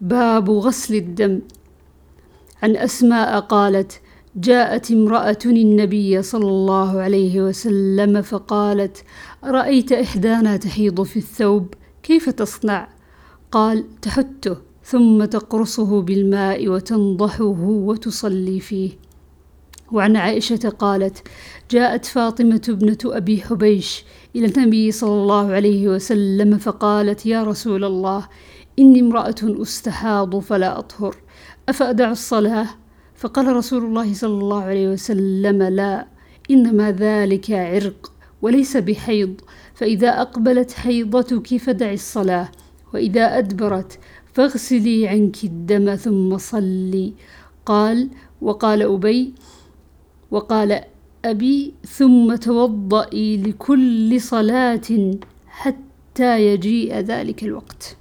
باب غسل الدم عن أسماء قالت جاءت امرأة النبي صلى الله عليه وسلم فقالت رأيت إحدانا تحيض في الثوب كيف تصنع؟ قال تحته ثم تقرصه بالماء وتنضحه وتصلي فيه وعن عائشة قالت جاءت فاطمة ابنة أبي حبيش إلى النبي صلى الله عليه وسلم فقالت يا رسول الله إني امرأة أستحاض فلا أطهر. أفأدع الصلاة؟ فقال رسول الله صلى الله عليه وسلم لا إنما ذلك عرق وليس بحيض. فإذا أقبلت حيضتك فدعي الصلاة وإذا أدبرت فاغسلي عنك الدم ثم صلي. قال وقال أبي وقال أبي ثم توضئي لكل صلاة حتى يجيء ذلك الوقت.